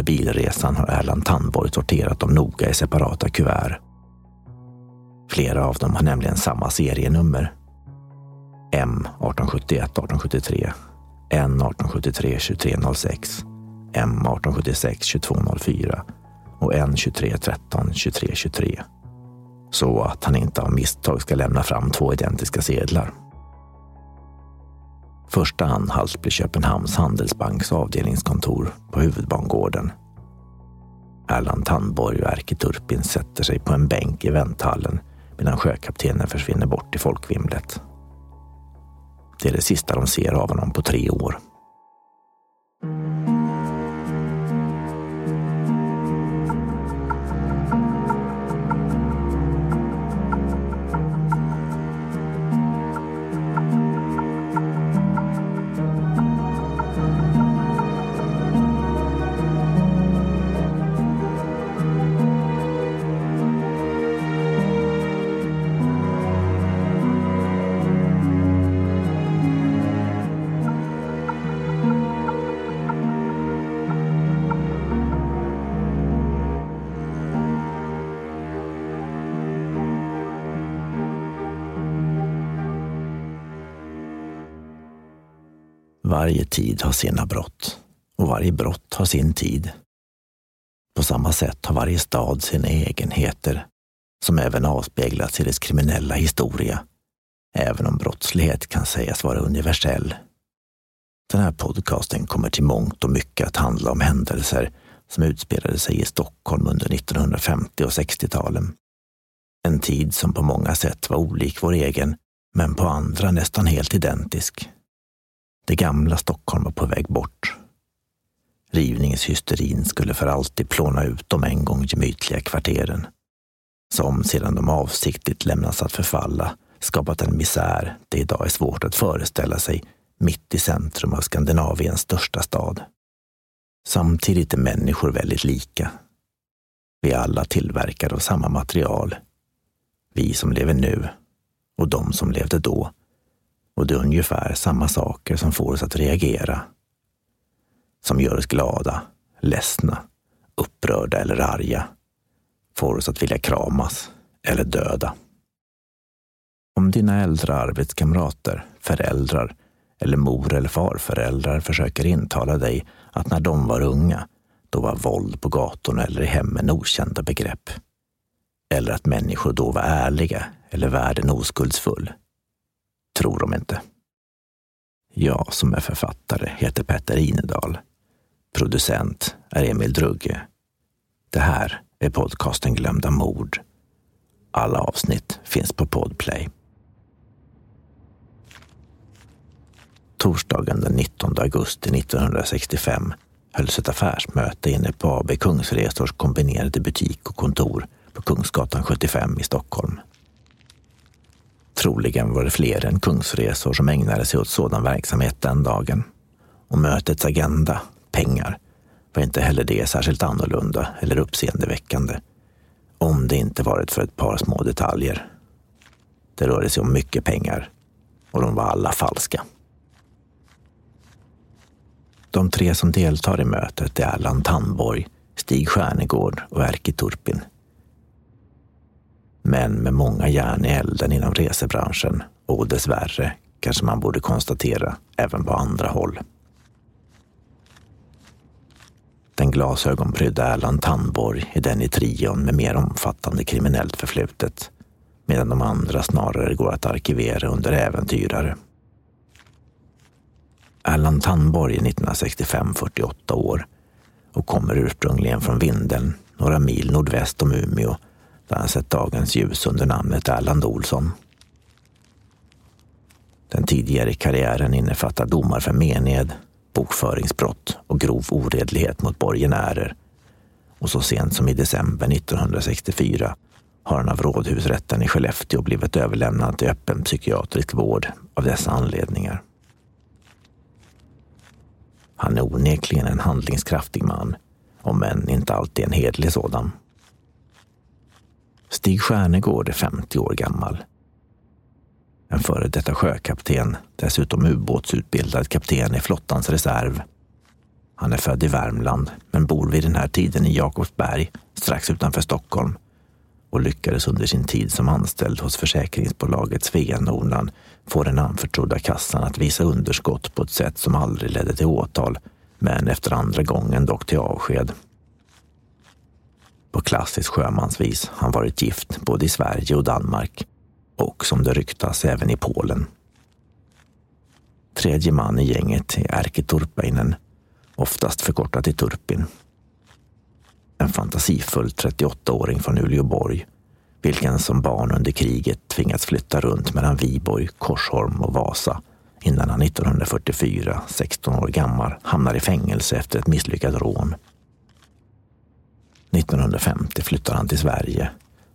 Under bilresan har Erland Tandborg sorterat dem noga i separata kuvert. Flera av dem har nämligen samma serienummer. M 1871 1873, N 1873 2306, M 1876 2204 och N 2313 2323. Så att han inte av misstag ska lämna fram två identiska sedlar. Första anhalt blir Köpenhamns Handelsbanks avdelningskontor på huvudbangården. Erland Tandborg och Erkki Turpin sätter sig på en bänk i vänthallen medan sjökaptenen försvinner bort i folkvimlet. Det är det sista de ser av honom på tre år. Varje tid har sina brott och varje brott har sin tid. På samma sätt har varje stad sina egenheter som även avspeglas i dess kriminella historia, även om brottslighet kan sägas vara universell. Den här podcasten kommer till mångt och mycket att handla om händelser som utspelade sig i Stockholm under 1950 och 60-talen. En tid som på många sätt var olik vår egen, men på andra nästan helt identisk. Det gamla Stockholm var på väg bort. Rivningshysterin skulle för alltid plåna ut de en gång gemytliga kvarteren, som sedan de avsiktligt lämnats att förfalla skapat en misär det idag är svårt att föreställa sig mitt i centrum av Skandinaviens största stad. Samtidigt är människor väldigt lika. Vi är alla tillverkade av samma material. Vi som lever nu och de som levde då och det är ungefär samma saker som får oss att reagera. Som gör oss glada, ledsna, upprörda eller arga. Får oss att vilja kramas eller döda. Om dina äldre arbetskamrater, föräldrar eller mor eller farföräldrar försöker intala dig att när de var unga, då var våld på gatorna eller i hemmen okända begrepp. Eller att människor då var ärliga eller världen oskuldsfull tror de inte. Jag som är författare heter Petter Inedal. Producent är Emil Drugge. Det här är podcasten Glömda mord. Alla avsnitt finns på Podplay. Torsdagen den 19 augusti 1965 hölls ett affärsmöte inne på AB Kungsresors kombinerade butik och kontor på Kungsgatan 75 i Stockholm. Troligen var det fler än Kungsresor som ägnade sig åt sådan verksamhet den dagen. Och mötets agenda, pengar, var inte heller det särskilt annorlunda eller uppseendeväckande. Om det inte varit för ett par små detaljer. Det rörde sig om mycket pengar och de var alla falska. De tre som deltar i mötet är Erland Tandborg, Stig Stjärnegård och Erkki Turpin men med många järn i elden inom resebranschen och dessvärre, kanske man borde konstatera, även på andra håll. Den glasögonprydda Erland Tandborg är den i trion med mer omfattande kriminellt förflutet, medan de andra snarare går att arkivera under äventyrare. Erland Tandborg är 1965 48 år och kommer ursprungligen från Vindeln, några mil nordväst om Umeå där han sett dagens ljus under namnet Erland Olsson. Den tidigare karriären innefattar domar för mened, bokföringsbrott och grov oredlighet mot borgenärer. Och så sent som i december 1964 har han av Rådhusrätten i Skellefteå blivit överlämnad till öppen psykiatrisk vård av dessa anledningar. Han är onekligen en handlingskraftig man, om än inte alltid en hedlig sådan. Stig Stjärnegård är 50 år gammal. En före detta sjökapten, dessutom ubåtsutbildad kapten i flottans reserv. Han är född i Värmland men bor vid den här tiden i Jakobsberg strax utanför Stockholm och lyckades under sin tid som anställd hos försäkringsbolaget Svea Nornan få den anförtrodda kassan att visa underskott på ett sätt som aldrig ledde till åtal, men efter andra gången dock till avsked. På klassiskt sjömansvis har han varit gift både i Sverige och Danmark och som det ryktas även i Polen. Tredje man i gänget är Erkki Turpeinen, oftast förkortad till Turpin. En fantasifull 38-åring från Uleåborg, vilken som barn under kriget tvingats flytta runt mellan Viborg, Korsholm och Vasa innan han 1944, 16 år gammal, hamnar i fängelse efter ett misslyckat rån. 1950 flyttar han till Sverige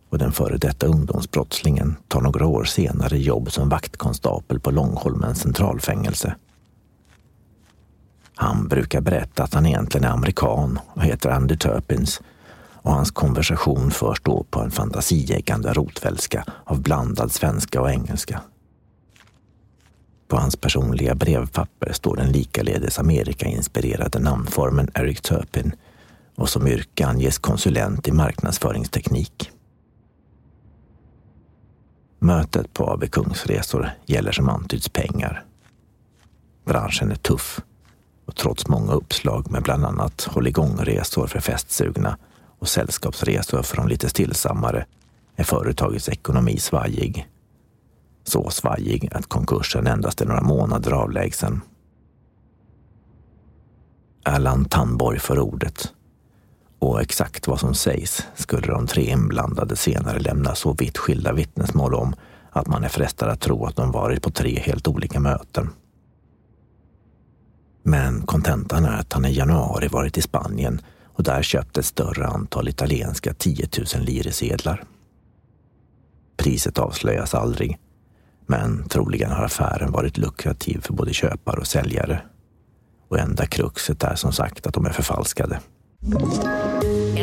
och den före detta ungdomsbrottslingen tar några år senare jobb som vaktkonstapel på Långholmens centralfängelse. Han brukar berätta att han egentligen är amerikan och heter Andy Turpins och hans konversation förs då på en fantasieggande rotvälska av blandad svenska och engelska. På hans personliga brevpapper står den likaledes Amerika-inspirerade namnformen Eric Turpin och som yrke anges konsulent i marknadsföringsteknik. Mötet på AB Kungsresor gäller som antyds pengar. Branschen är tuff och trots många uppslag med bland annat hålligångresor för festsugna och sällskapsresor för de lite stillsammare är företagets ekonomi svajig. Så svajig att konkursen endast är några månader avlägsen. Erland Tandborg för ordet. Och exakt vad som sägs skulle de tre inblandade senare lämna så vitt skilda vittnesmål om att man är frestad att tro att de varit på tre helt olika möten. Men kontentan är att han i januari varit i Spanien och där köpt ett större antal italienska 10 000 liresedlar. Priset avslöjas aldrig, men troligen har affären varit lukrativ för både köpare och säljare. Och enda kruxet är som sagt att de är förfalskade.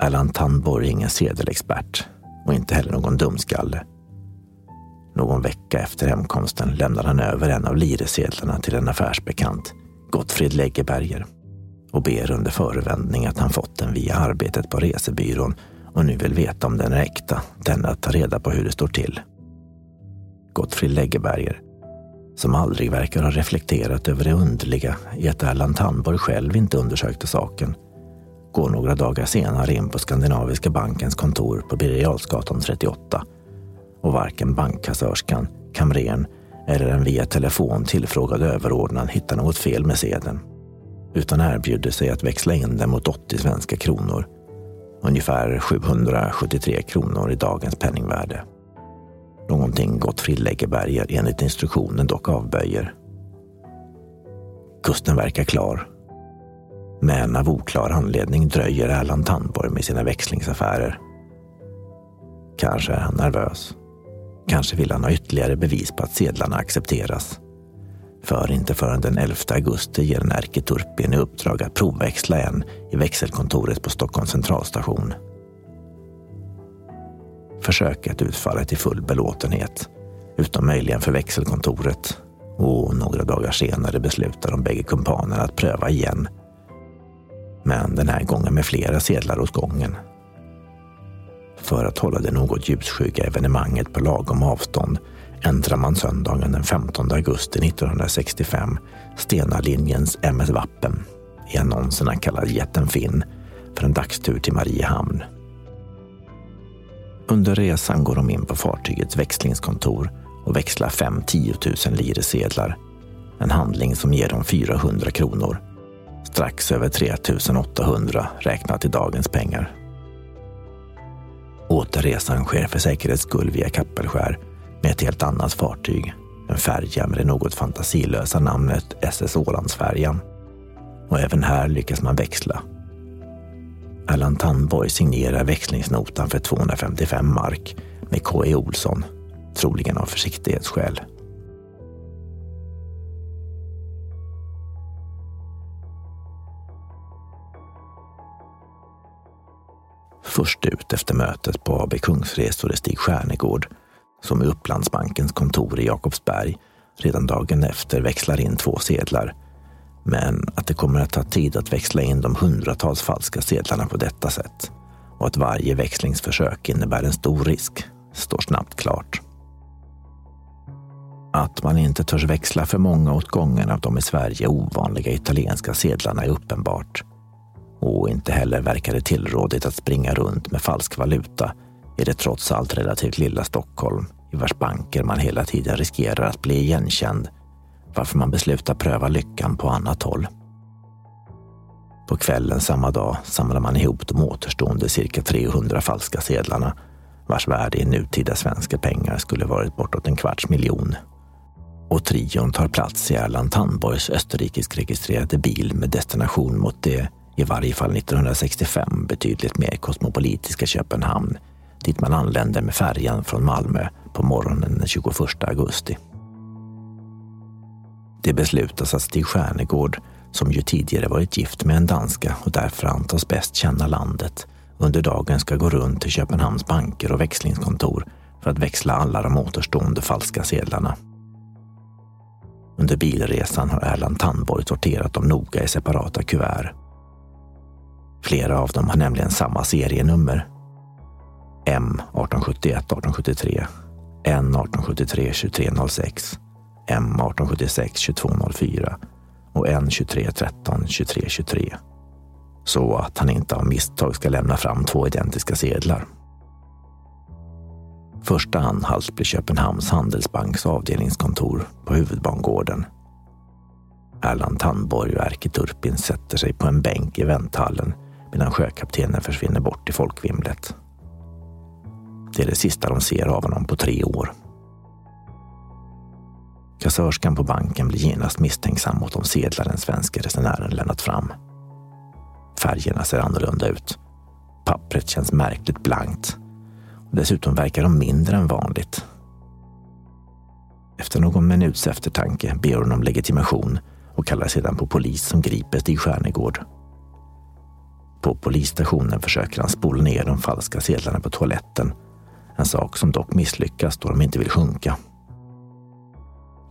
Erland Tandborg är ingen sedelexpert och inte heller någon dumskalle. Någon vecka efter hemkomsten lämnade han över en av liresedlarna till en affärsbekant, Gottfrid Läggeberger, och ber under förevändning att han fått den via arbetet på resebyrån och nu vill veta om den är äkta, den att ta reda på hur det står till. Gottfrid Läggeberger, som aldrig verkar ha reflekterat över det underliga i att Erland Tandborg själv inte undersökte saken, går några dagar senare in på Skandinaviska bankens kontor på Birger 38 och varken bankkassörskan, kamrern eller en via telefon tillfrågad överordnad hittar något fel med sedeln utan erbjuder sig att växla in den mot 80 svenska kronor, ungefär 773 kronor i dagens penningvärde. Någonting Gottfrid Läggeberger enligt instruktionen dock avböjer. Kusten verkar klar. Men av oklar anledning dröjer Erland Tandborg med sina växlingsaffärer. Kanske är han nervös. Kanske vill han ha ytterligare bevis på att sedlarna accepteras. För inte förrän den 11 augusti ger en ärketurpin i uppdrag att provväxla en i växelkontoret på Stockholms centralstation. Försöket utfaller till full belåtenhet, utom möjligen för växelkontoret. Och några dagar senare beslutar de bägge kumpanerna att pröva igen. Men den här gången med flera sedlar åt gången för att hålla det något ljusskygga evenemanget på lagom avstånd ändrar man söndagen den 15 augusti 1965 Stena-linjens MS Vappen, i annonserna kallad Jätten Finn, för en dagstur till Mariehamn. Under resan går de in på fartygets växlingskontor och växlar fem 10 000 liresedlar. En handling som ger dem 400 kronor. Strax över 3 800 räknat i dagens pengar. Återresan sker för säkerhets skull via Kappelskär med ett helt annat fartyg, en färja med det något fantasilösa namnet SS Ålandsfärjan. Och även här lyckas man växla. Erland Tandborg signerar växlingsnotan för 255 mark med K.E. Olsson, troligen av försiktighetsskäl. Först ut efter mötet på AB Kungsresor i Stig Stjärnegård som i Upplandsbankens kontor i Jakobsberg redan dagen efter växlar in två sedlar. Men att det kommer att ta tid att växla in de hundratals falska sedlarna på detta sätt och att varje växlingsförsök innebär en stor risk står snabbt klart. Att man inte törs växla för många åt gången av de i Sverige ovanliga italienska sedlarna är uppenbart. Och inte heller verkar det tillrådigt att springa runt med falsk valuta i det trots allt relativt lilla Stockholm i vars banker man hela tiden riskerar att bli igenkänd varför man beslutar pröva lyckan på annat håll. På kvällen samma dag samlar man ihop de återstående cirka 300 falska sedlarna vars värde i nutida svenska pengar skulle varit bortåt en kvarts miljon. Och trion tar plats i Erland Tandborgs österrikisk registrerade bil med destination mot det, i varje fall 1965, betydligt mer kosmopolitiska Köpenhamn dit man anländer med färjan från Malmö på morgonen den 21 augusti. Det beslutas att Stig Stjärnegård, som ju tidigare varit gift med en danska och därför antas bäst känna landet, under dagen ska gå runt till Köpenhamns banker och växlingskontor för att växla alla de återstående falska sedlarna. Under bilresan har Erland Tandborg sorterat dem noga i separata kuvert. Flera av dem har nämligen samma serienummer. M 1871 1873, N 1873 2306, M 1876 2204 och N 2313 2323 så att han inte av misstag ska lämna fram två identiska sedlar. Första anhalt blir Köpenhamns Handelsbanks avdelningskontor på huvudbangården. Erland Tandborg och Erkki Turpin sätter sig på en bänk i vänthallen medan sjökaptenen försvinner bort i folkvimlet. Det är det sista de ser av honom på tre år. Kassörskan på banken blir genast misstänksam mot de sedlar den svenska resenären lämnat fram. Färgerna ser annorlunda ut. Pappret känns märkligt blankt. Dessutom verkar de mindre än vanligt. Efter någon minuts eftertanke ber hon om legitimation och kallar sedan på polis som griper Stig Stjärnegård. På polisstationen försöker han spola ner de falska sedlarna på toaletten. En sak som dock misslyckas då de inte vill sjunka.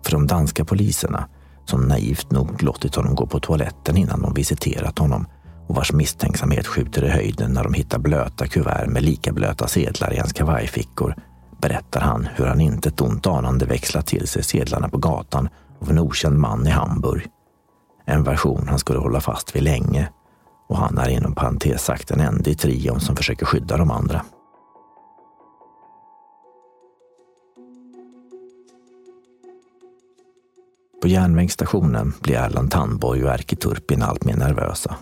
För de danska poliserna, som naivt nog låtit honom gå på toaletten innan de visiterat honom, och vars misstänksamhet skjuter i höjden när de hittar blöta kuvert med lika blöta sedlar i hans kavajfickor berättar han hur han inte ett ont anande växlat till sig sedlarna på gatan av en okänd man i Hamburg. En version han skulle hålla fast vid länge och han är inom parentes sagt den enda i trion som försöker skydda de andra. På järnvägsstationen blir Erland Tandborg och Erkki Turpin alltmer nervösa.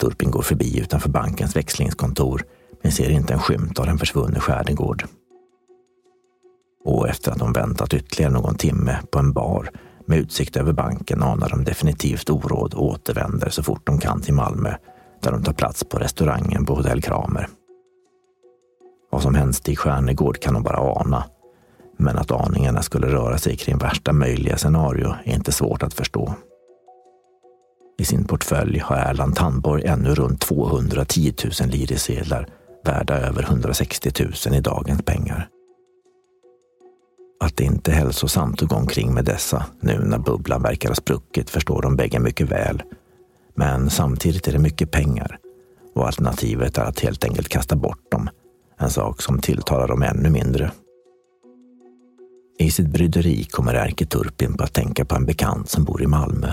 Turpin går förbi utanför bankens växlingskontor men ser inte en skymt av den försvunne Skärdegård. Och efter att de väntat ytterligare någon timme på en bar med utsikt över banken anar de definitivt oråd och återvänder så fort de kan till Malmö där de tar plats på restaurangen på Hotell Kramer. Vad som hänt Stig Stjärnegård kan de bara ana. Men att aningarna skulle röra sig kring värsta möjliga scenario är inte svårt att förstå. I sin portfölj har Erland Tandborg ännu runt 210 000 lirisedlar värda över 160 000 i dagens pengar. Att det inte är hälsosamt att gå omkring med dessa nu när bubblan verkar ha spruckit förstår de bägge mycket väl. Men samtidigt är det mycket pengar och alternativet är att helt enkelt kasta bort dem. En sak som tilltalar dem ännu mindre. I sitt bryderi kommer Erke Turpin på att tänka på en bekant som bor i Malmö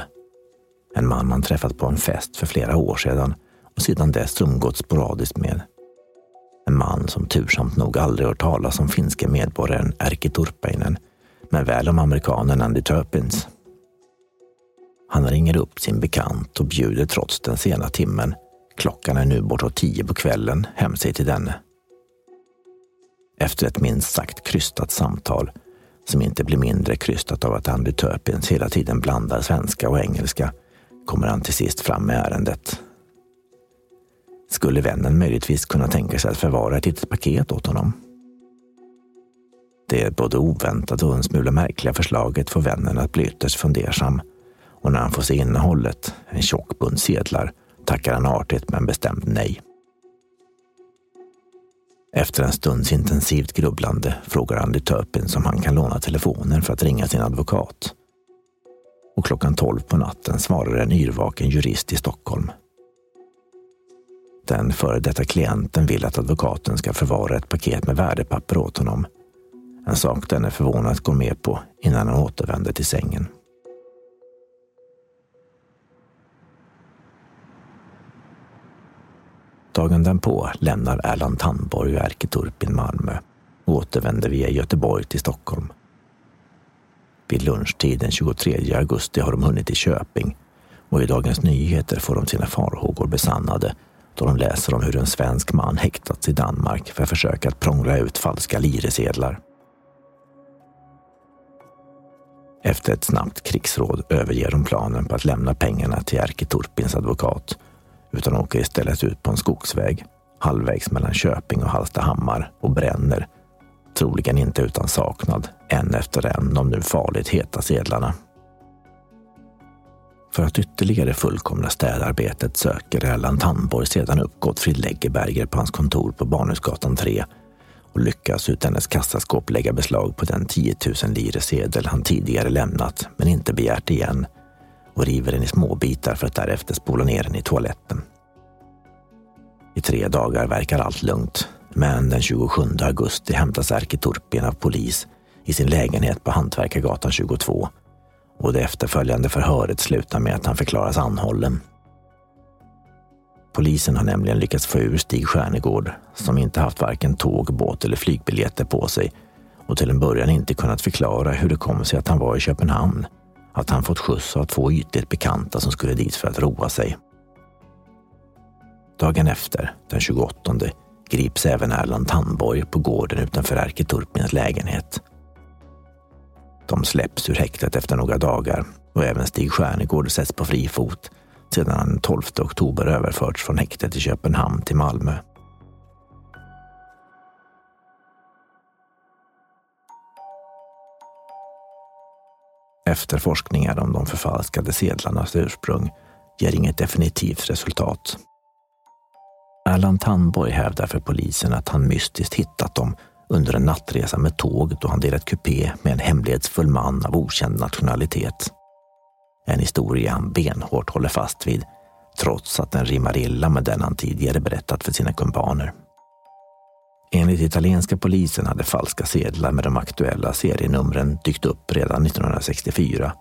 en man man träffat på en fest för flera år sedan och sedan dess umgått sporadiskt med. En man som tursamt nog aldrig hört talas om finska medborgaren Erkki Turpeinen, men väl om amerikanen Andy Turpins. Han ringer upp sin bekant och bjuder trots den sena timmen, klockan är nu bortåt tio på kvällen, hem sig till denne. Efter ett minst sagt krystat samtal som inte blir mindre krystat av att Andy Turpins hela tiden blandar svenska och engelska, kommer han till sist fram med ärendet. Skulle vännen möjligtvis kunna tänka sig att förvara ett litet paket åt honom? Det både oväntade och en smula märkliga förslaget får vännen att bli ytterst fundersam och när han får se innehållet, en tjock bunt sedlar, tackar han artigt men bestämt nej. Efter en stunds intensivt grubblande frågar Andy Turpin om han kan låna telefonen för att ringa sin advokat. Och klockan tolv på natten svarar en yrvaken jurist i Stockholm. Den före detta klienten vill att advokaten ska förvara ett paket med värdepapper åt honom. En sak den är förvånad går med på innan han återvänder till sängen. Dagen därpå lämnar Erland Tandborg och Erketurpin Malmö och återvänder via Göteborg till Stockholm. Vid lunchtid den 23 augusti har de hunnit till Köping och i Dagens Nyheter får de sina farhågor besannade då de läser om hur en svensk man häktats i Danmark för försök att prångla ut falska liresedlar. Efter ett snabbt krigsråd överger de planen på att lämna pengarna till Erkki Turpins advokat utan åker istället ut på en skogsväg halvvägs mellan Köping och Hallstahammar och bränner, troligen inte utan saknad, en efter en de nu farligt heta sedlarna. För att ytterligare fullkomna städarbetet söker Erland Tandborg sedan upp Gottfrid Leggeberger på hans kontor på Barnhusgatan 3 och lyckas ut hennes kassaskåp lägga beslag på den 10 000 lire sedel han tidigare lämnat men inte begärt igen och river den i små bitar för att därefter spola ner den i toaletten. I tre dagar verkar allt lugnt, men den 27 augusti hämtas Erkki Turpin av polis i sin lägenhet på Hantverkargatan 22 och det efterföljande förhöret slutar med att han förklaras anhållen. Polisen har nämligen lyckats få ur Stig Stjärnegård, som inte haft varken tåg, båt eller flygbiljetter på sig och till en början inte kunnat förklara hur det kom sig att han var i Köpenhamn att han fått skjuts av två ytligt bekanta som skulle dit för att roa sig. Dagen efter, den 28, grips även Erland Tandborg på gården utanför Erketurpins lägenhet. De släpps ur häktet efter några dagar och även Stig Stjärnegård sätts på fri fot sedan han den 12 oktober överförts från häktet i Köpenhamn till Malmö. Efterforskningar om de förfalskade sedlarnas ursprung ger inget definitivt resultat. Erland Tandborg hävdar för polisen att han mystiskt hittat dem under en nattresa med tåg då han delat kupé med en hemlighetsfull man av okänd nationalitet. En historia han benhårt håller fast vid, trots att den rimmar illa med den han tidigare berättat för sina kumpaner. Enligt italienska polisen hade falska sedlar med de aktuella serienumren dykt upp redan 1964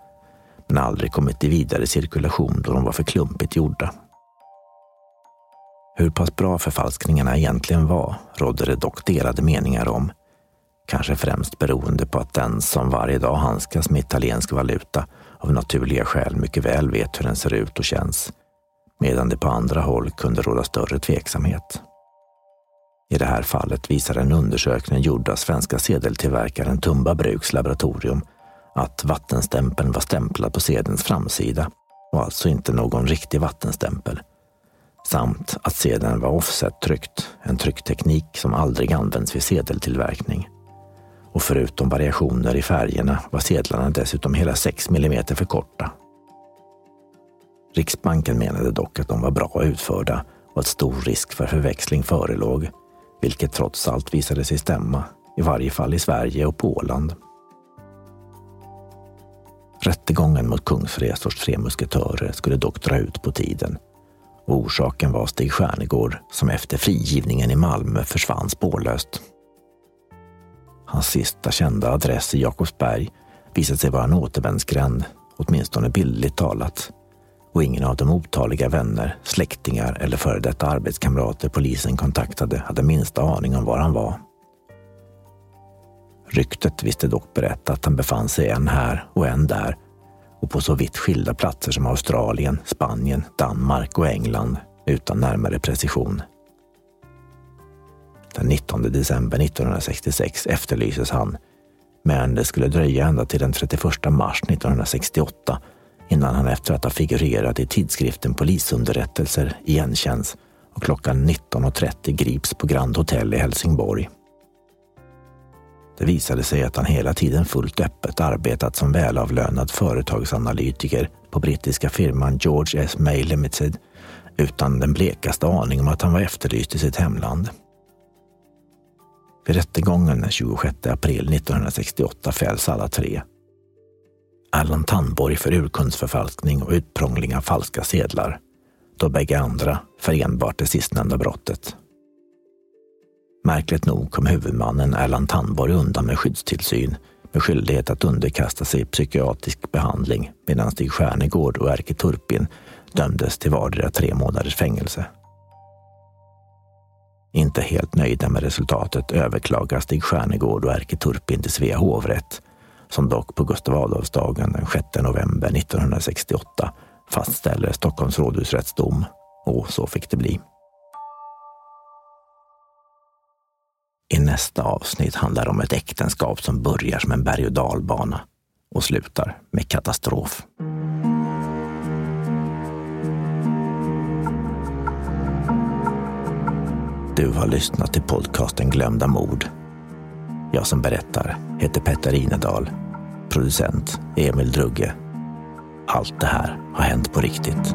men aldrig kommit i vidare cirkulation då de var för klumpigt gjorda. Hur pass bra förfalskningarna egentligen var rådde det dock delade meningar om. Kanske främst beroende på att den som varje dag handskas med italiensk valuta av naturliga skäl mycket väl vet hur den ser ut och känns, medan det på andra håll kunde råda större tveksamhet. I det här fallet visar en undersökning gjord av svenska sedeltillverkaren Tumba Bruks laboratorium att vattenstämpeln var stämplad på sedelns framsida och alltså inte någon riktig vattenstämpel. Samt att sedeln var offset-tryckt, en tryckteknik som aldrig används vid sedeltillverkning. Och förutom variationer i färgerna var sedlarna dessutom hela 6 mm för korta. Riksbanken menade dock att de var bra utförda och att stor risk för förväxling förelåg vilket trots allt visade sig stämma, i varje fall i Sverige och på Åland. Rättegången mot Kungsresors tre musketörer skulle dock dra ut på tiden och orsaken var Stig Stjärnegård som efter frigivningen i Malmö försvann spårlöst. Hans sista kända adress i Jakobsberg visade sig vara en återvändsgränd, åtminstone bildligt talat, och ingen av de otaliga vänner, släktingar eller före detta arbetskamrater polisen kontaktade hade minsta aning om var han var. Ryktet visste dock berätta att han befann sig en här och en där och på så vitt skilda platser som Australien, Spanien, Danmark och England utan närmare precision. Den 19 december 1966 efterlyses han, Men det skulle dröja ända till den 31 mars 1968 innan han efter att ha figurerat i tidskriften Polisunderrättelser igenkänns och klockan 19.30 grips på Grand Hotel i Helsingborg. Det visade sig att han hela tiden fullt öppet arbetat som välavlönad företagsanalytiker på brittiska firman George S. May Limited utan den blekaste aning om att han var efterlyst i sitt hemland. Vid rättegången den 26 april 1968 fälls alla tre. Allan Tandborg för urkundsförfalskning och utprångling av falska sedlar, då bägge andra för enbart det sistnämnda brottet. Märkligt nog kom huvudmannen Erland Tandborg undan med skyddstillsyn med skyldighet att underkasta sig psykiatrisk behandling medan Stig Stjärnegård och Erke Turpin dömdes till vardera tre månaders fängelse. Inte helt nöjda med resultatet överklagar Stig Stjärnegård och Erke Turpin till Svea hovrätt som dock på Gustav Adolfsdagen den 6 november 1968 fastställer Stockholms rådhusrätts dom och så fick det bli. I nästa avsnitt handlar det om ett äktenskap som börjar som en berg och dalbana och slutar med katastrof. Du har lyssnat till podcasten Glömda mord. Jag som berättar heter Petter Inedal. Producent Emil Drugge. Allt det här har hänt på riktigt.